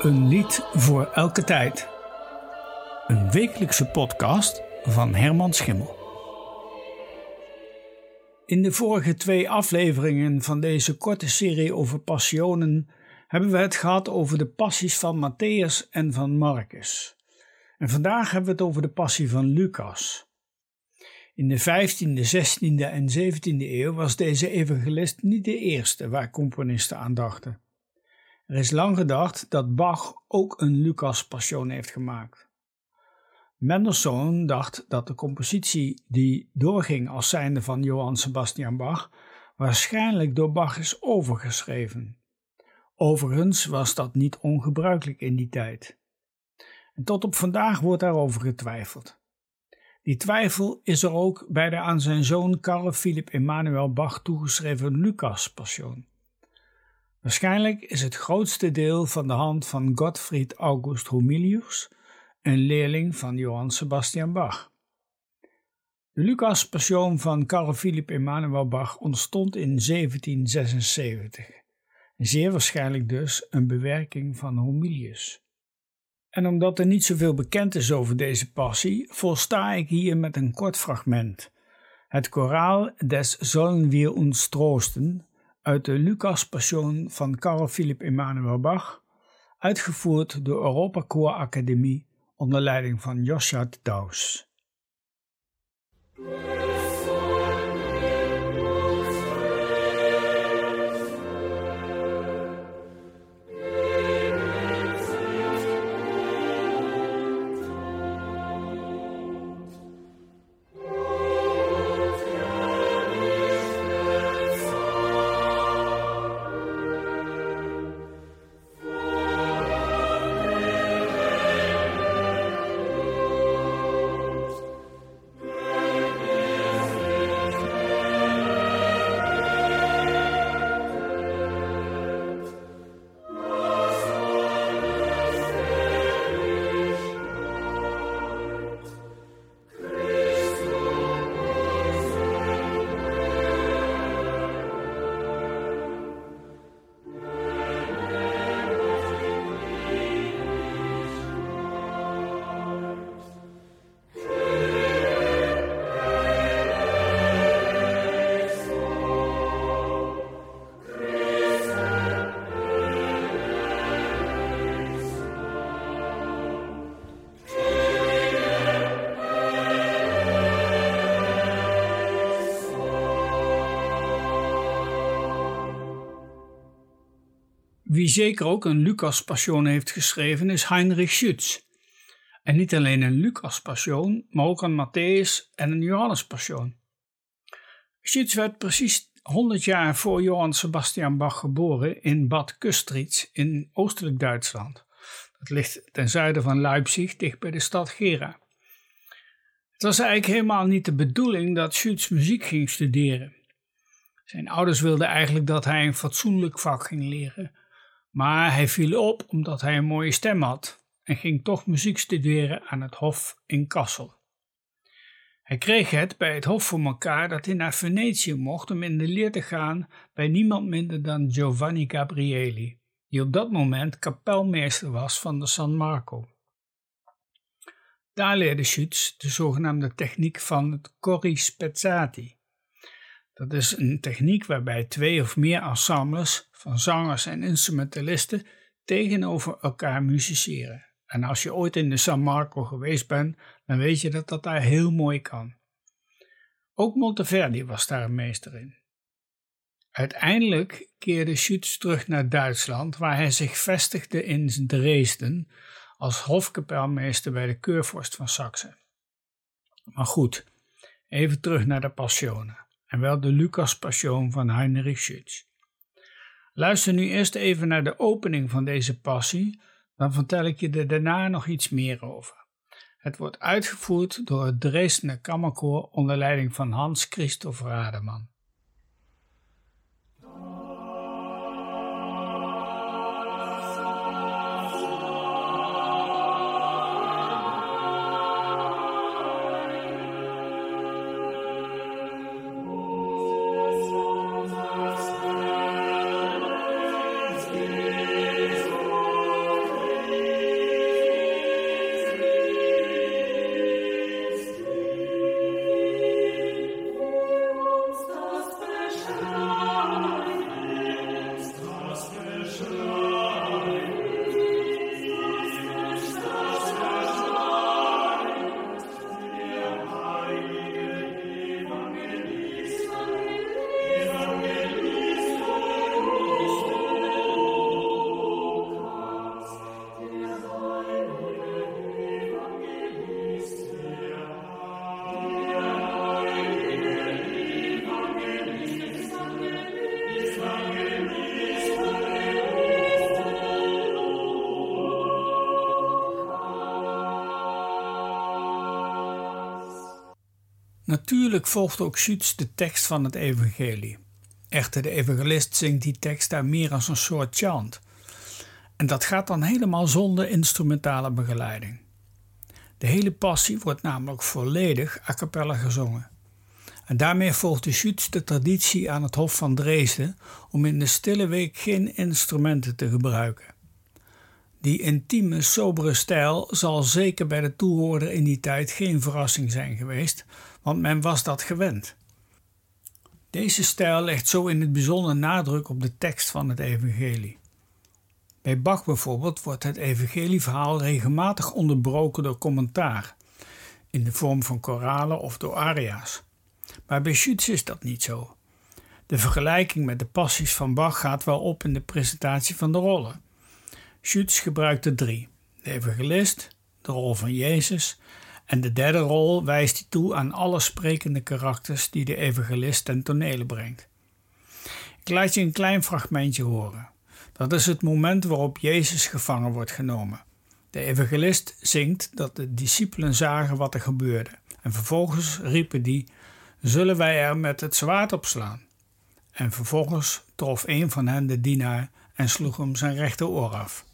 Een lied voor elke tijd. Een wekelijkse podcast van Herman Schimmel. In de vorige twee afleveringen van deze korte serie over passionen hebben we het gehad over de passies van Matthäus en van Marcus. En vandaag hebben we het over de passie van Lucas. In de 15e, 16e en 17e eeuw was deze evangelist niet de eerste waar componisten aan dachten. Er is lang gedacht dat Bach ook een Lucas-passion heeft gemaakt. Mendelssohn dacht dat de compositie die doorging als zijnde van Johann Sebastian Bach waarschijnlijk door Bach is overgeschreven. Overigens was dat niet ongebruikelijk in die tijd. En tot op vandaag wordt daarover getwijfeld. Die twijfel is er ook bij de aan zijn zoon Carl Philipp Emanuel Bach toegeschreven Lucas-passion. Waarschijnlijk is het grootste deel van de hand van Gottfried August Humilius, een leerling van Johann Sebastian Bach. De Lucas-passion van Carl Philipp Emanuel Bach ontstond in 1776, zeer waarschijnlijk dus een bewerking van Humilius. En omdat er niet zoveel bekend is over deze passie, volsta ik hier met een kort fragment. Het koraal des Sollen wir uns troosten uit de Lucas-passion van Carl Philipp Emanuel Bach, uitgevoerd door Europa Choir Academie onder leiding van Joshua Daus. Wie zeker ook een Lucas-passion heeft geschreven is Heinrich Schütz. En niet alleen een Lucas-passion, maar ook een Matthäus en een Johannes-passion. Schütz werd precies 100 jaar voor Johann Sebastian Bach geboren in Bad Kustritz in oostelijk Duitsland. Dat ligt ten zuiden van Leipzig, dicht bij de stad Gera. Het was eigenlijk helemaal niet de bedoeling dat Schütz muziek ging studeren. Zijn ouders wilden eigenlijk dat hij een fatsoenlijk vak ging leren, maar hij viel op omdat hij een mooie stem had en ging toch muziek studeren aan het Hof in Kassel. Hij kreeg het bij het Hof voor elkaar dat hij naar Venetië mocht om in de leer te gaan bij niemand minder dan Giovanni Gabrieli, die op dat moment kapelmeester was van de San Marco. Daar leerde Schütz de zogenaamde techniek van het corri spezzati. Dat is een techniek waarbij twee of meer ensembles van zangers en instrumentalisten tegenover elkaar musiceren. En als je ooit in de San Marco geweest bent, dan weet je dat dat daar heel mooi kan. Ook Monteverdi was daar een meester in. Uiteindelijk keerde Schütz terug naar Duitsland, waar hij zich vestigde in Dresden als hofkapelmeester bij de keurvorst van Saxe. Maar goed, even terug naar de Passionen, en wel de Lucas-passion van Heinrich Schütz. Luister nu eerst even naar de opening van deze passie, dan vertel ik je er daarna nog iets meer over. Het wordt uitgevoerd door het Dresdner Kammerkoor onder leiding van Hans Christoph Rademan. Natuurlijk volgt ook Schütz de tekst van het evangelie. Echter, de evangelist zingt die tekst daar meer als een soort chant. En dat gaat dan helemaal zonder instrumentale begeleiding. De hele passie wordt namelijk volledig a cappella gezongen. En daarmee volgde Schütz de traditie aan het Hof van Dresden om in de stille week geen instrumenten te gebruiken. Die intieme, sobere stijl zal zeker bij de toehoorder in die tijd geen verrassing zijn geweest, want men was dat gewend. Deze stijl legt zo in het bijzonder nadruk op de tekst van het evangelie. Bij Bach bijvoorbeeld wordt het evangelieverhaal regelmatig onderbroken door commentaar, in de vorm van koralen of door aria's. Maar bij Schütz is dat niet zo. De vergelijking met de passies van Bach gaat wel op in de presentatie van de rollen. Schütz gebruikt er drie: de evangelist, de rol van Jezus en de derde rol wijst hij toe aan alle sprekende karakters die de evangelist ten tonele brengt. Ik laat je een klein fragmentje horen. Dat is het moment waarop Jezus gevangen wordt genomen. De evangelist zingt dat de discipelen zagen wat er gebeurde. En vervolgens riepen die: Zullen wij er met het zwaard op slaan? En vervolgens trof een van hen de dienaar en sloeg hem zijn rechteroor af.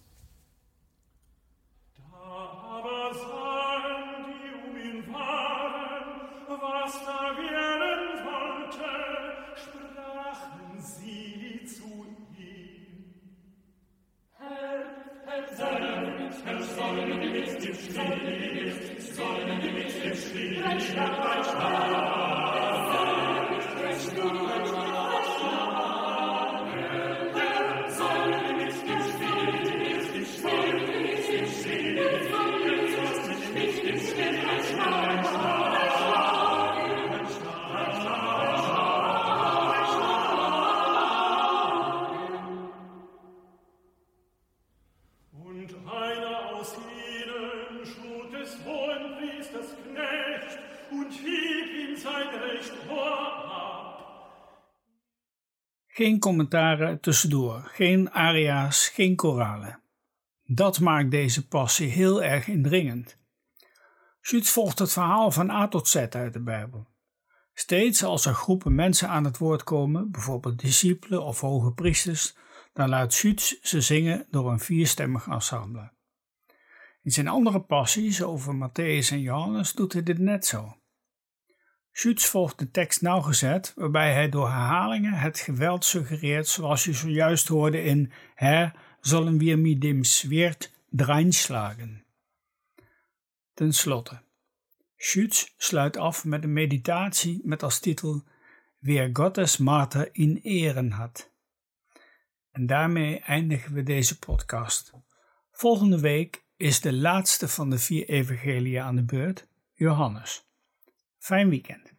Geen commentaren tussendoor, geen aria's, geen koralen. Dat maakt deze passie heel erg indringend. Schütz volgt het verhaal van A tot Z uit de Bijbel. Steeds als er groepen mensen aan het woord komen, bijvoorbeeld discipelen of hoge priesters, dan laat Schütz ze zingen door een vierstemmig ensemble. In zijn andere passies over Matthäus en Johannes doet hij dit net zo. Schütz volgt de tekst nauwgezet, waarbij hij door herhalingen het geweld suggereert, zoals je zojuist hoorde in Herr, zullen wir mit dem Schwert dreinschlagen. Ten slotte, Schütz sluit af met een meditatie met als titel Wer Gottes Marter in Ehren hat. En daarmee eindigen we deze podcast. Volgende week is de laatste van de vier evangelieën aan de beurt, Johannes. Fijn weekend.